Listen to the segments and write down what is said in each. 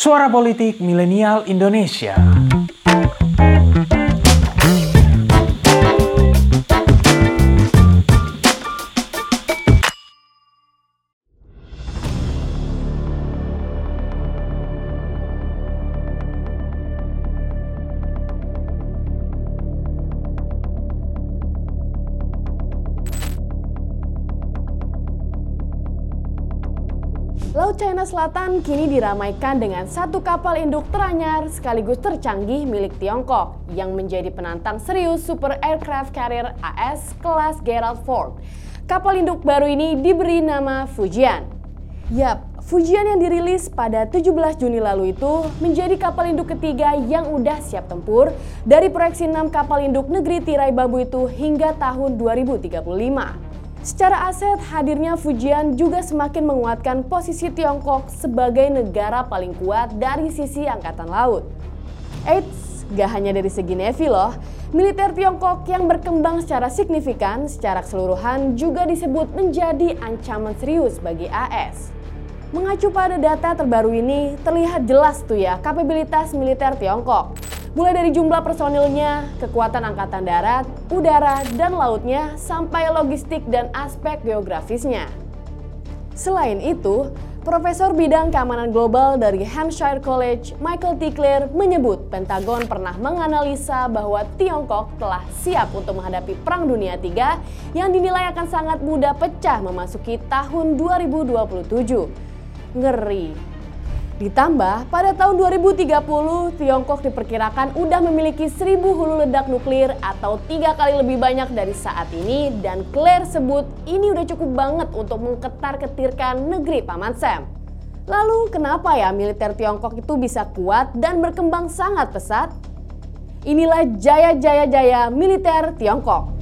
Suara Politik Milenial Indonesia. Laut China Selatan kini diramaikan dengan satu kapal induk teranyar sekaligus tercanggih milik Tiongkok yang menjadi penantang serius Super Aircraft Carrier AS kelas Gerald Ford. Kapal induk baru ini diberi nama Fujian. Yap, Fujian yang dirilis pada 17 Juni lalu itu menjadi kapal induk ketiga yang udah siap tempur dari proyeksi 6 kapal induk negeri tirai bambu itu hingga tahun 2035. Secara aset, hadirnya Fujian juga semakin menguatkan posisi Tiongkok sebagai negara paling kuat dari sisi angkatan laut. Eits, gak hanya dari segi Navy loh, militer Tiongkok yang berkembang secara signifikan secara keseluruhan juga disebut menjadi ancaman serius bagi AS. Mengacu pada data terbaru ini, terlihat jelas tuh ya kapabilitas militer Tiongkok mulai dari jumlah personilnya, kekuatan angkatan darat, udara, dan lautnya, sampai logistik dan aspek geografisnya. Selain itu, Profesor bidang keamanan global dari Hampshire College, Michael Tickler, menyebut Pentagon pernah menganalisa bahwa Tiongkok telah siap untuk menghadapi Perang Dunia III yang dinilai akan sangat mudah pecah memasuki tahun 2027. Ngeri. Ditambah, pada tahun 2030, Tiongkok diperkirakan udah memiliki 1000 hulu ledak nuklir atau tiga kali lebih banyak dari saat ini dan Claire sebut ini udah cukup banget untuk mengketar-ketirkan negeri Paman Sam. Lalu kenapa ya militer Tiongkok itu bisa kuat dan berkembang sangat pesat? Inilah jaya-jaya-jaya militer Tiongkok.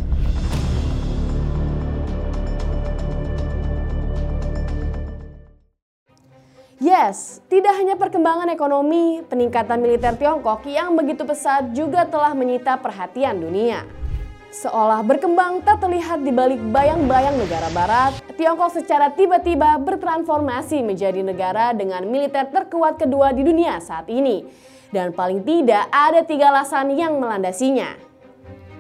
Yes, tidak hanya perkembangan ekonomi, peningkatan militer Tiongkok yang begitu pesat juga telah menyita perhatian dunia. Seolah berkembang tak terlihat di balik bayang-bayang negara barat, Tiongkok secara tiba-tiba bertransformasi menjadi negara dengan militer terkuat kedua di dunia saat ini. Dan paling tidak ada tiga alasan yang melandasinya.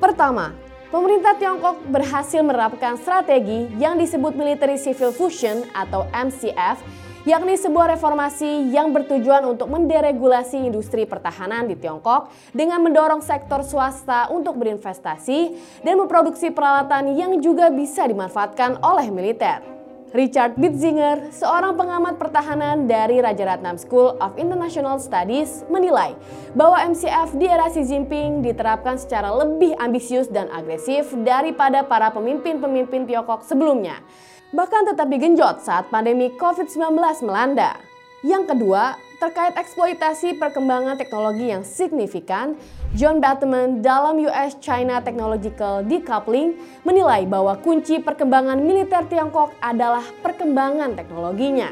Pertama, pemerintah Tiongkok berhasil menerapkan strategi yang disebut Military Civil Fusion atau MCF yakni sebuah reformasi yang bertujuan untuk menderegulasi industri pertahanan di Tiongkok dengan mendorong sektor swasta untuk berinvestasi dan memproduksi peralatan yang juga bisa dimanfaatkan oleh militer. Richard Bitzinger, seorang pengamat pertahanan dari Rajaratnam School of International Studies, menilai bahwa MCF di era Xi Jinping diterapkan secara lebih ambisius dan agresif daripada para pemimpin-pemimpin Tiongkok sebelumnya bahkan tetap digenjot saat pandemi COVID-19 melanda. Yang kedua, terkait eksploitasi perkembangan teknologi yang signifikan, John Batman dalam US-China Technological Decoupling menilai bahwa kunci perkembangan militer Tiongkok adalah perkembangan teknologinya.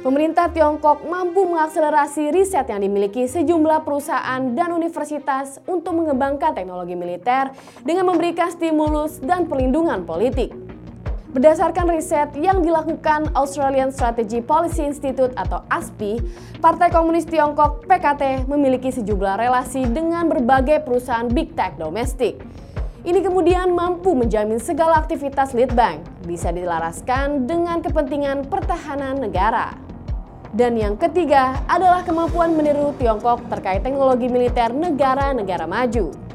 Pemerintah Tiongkok mampu mengakselerasi riset yang dimiliki sejumlah perusahaan dan universitas untuk mengembangkan teknologi militer dengan memberikan stimulus dan perlindungan politik. Berdasarkan riset yang dilakukan Australian Strategy Policy Institute atau ASPI, Partai Komunis Tiongkok PKT memiliki sejumlah relasi dengan berbagai perusahaan big tech domestik. Ini kemudian mampu menjamin segala aktivitas lead bank bisa dilaraskan dengan kepentingan pertahanan negara. Dan yang ketiga adalah kemampuan meniru Tiongkok terkait teknologi militer negara-negara maju.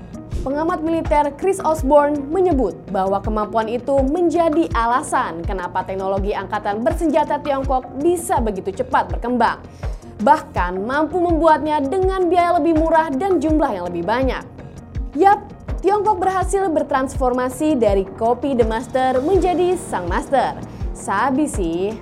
Pengamat militer Chris Osborne menyebut bahwa kemampuan itu menjadi alasan kenapa teknologi angkatan bersenjata Tiongkok bisa begitu cepat berkembang. Bahkan mampu membuatnya dengan biaya lebih murah dan jumlah yang lebih banyak. Yap, Tiongkok berhasil bertransformasi dari kopi The Master menjadi Sang Master. Sabi sih.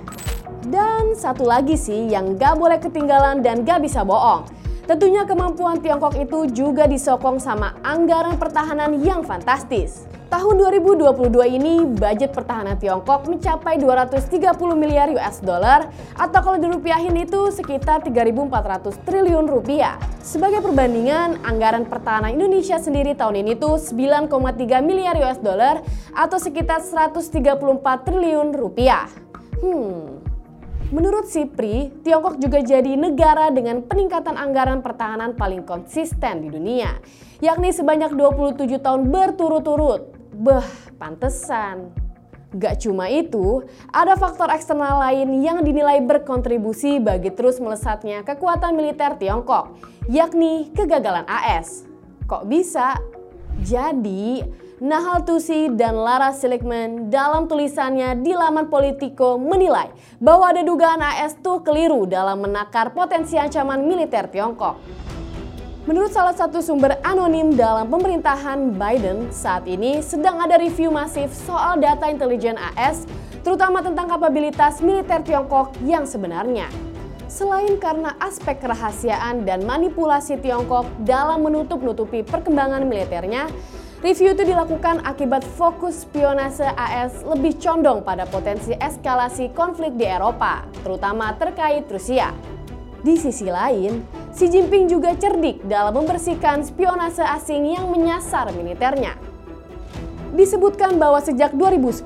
Dan satu lagi sih yang gak boleh ketinggalan dan gak bisa bohong Tentunya kemampuan Tiongkok itu juga disokong sama anggaran pertahanan yang fantastis. Tahun 2022 ini budget pertahanan Tiongkok mencapai 230 miliar US dollar atau kalau dirupiahin itu sekitar 3.400 triliun rupiah. Sebagai perbandingan, anggaran pertahanan Indonesia sendiri tahun ini tuh 9,3 miliar US dollar atau sekitar 134 triliun rupiah. Hmm, Menurut Sipri, Tiongkok juga jadi negara dengan peningkatan anggaran pertahanan paling konsisten di dunia, yakni sebanyak 27 tahun berturut-turut. Beh, pantesan. Gak cuma itu, ada faktor eksternal lain yang dinilai berkontribusi bagi terus melesatnya kekuatan militer Tiongkok, yakni kegagalan AS. Kok bisa? Jadi, Nahal Tusi dan Lara Seligman dalam tulisannya di laman Politico menilai bahwa ada dugaan AS tuh keliru dalam menakar potensi ancaman militer Tiongkok. Menurut salah satu sumber anonim dalam pemerintahan Biden, saat ini sedang ada review masif soal data intelijen AS, terutama tentang kapabilitas militer Tiongkok yang sebenarnya. Selain karena aspek kerahasiaan dan manipulasi Tiongkok dalam menutup-nutupi perkembangan militernya, Review itu dilakukan akibat fokus spionase AS lebih condong pada potensi eskalasi konflik di Eropa, terutama terkait Rusia. Di sisi lain, Xi Jinping juga cerdik dalam membersihkan spionase asing yang menyasar militernya. Disebutkan bahwa sejak 2010,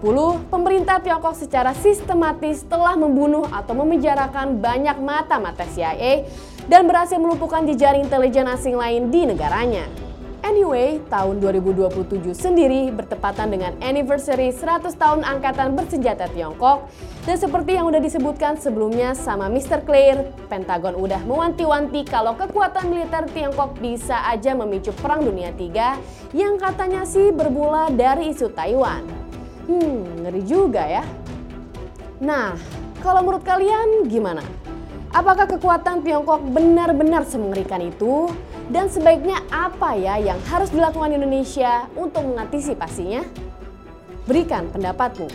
pemerintah Tiongkok secara sistematis telah membunuh atau memenjarakan banyak mata-mata CIA dan berhasil melumpuhkan jejaring intelijen asing lain di negaranya. Anyway, tahun 2027 sendiri bertepatan dengan anniversary 100 tahun Angkatan Bersenjata Tiongkok. Dan seperti yang udah disebutkan sebelumnya sama Mr. Claire, Pentagon udah mewanti-wanti kalau kekuatan militer Tiongkok bisa aja memicu Perang Dunia III yang katanya sih bermula dari isu Taiwan. Hmm, ngeri juga ya. Nah, kalau menurut kalian gimana? Apakah kekuatan Tiongkok benar-benar semengerikan itu? Dan sebaiknya apa ya yang harus dilakukan Indonesia untuk mengantisipasinya? Berikan pendapatmu.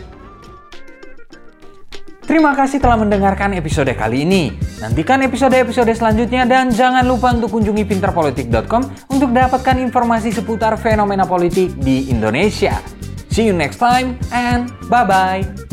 Terima kasih telah mendengarkan episode kali ini. Nantikan episode-episode selanjutnya dan jangan lupa untuk kunjungi pinterpolitik.com untuk dapatkan informasi seputar fenomena politik di Indonesia. See you next time and bye-bye.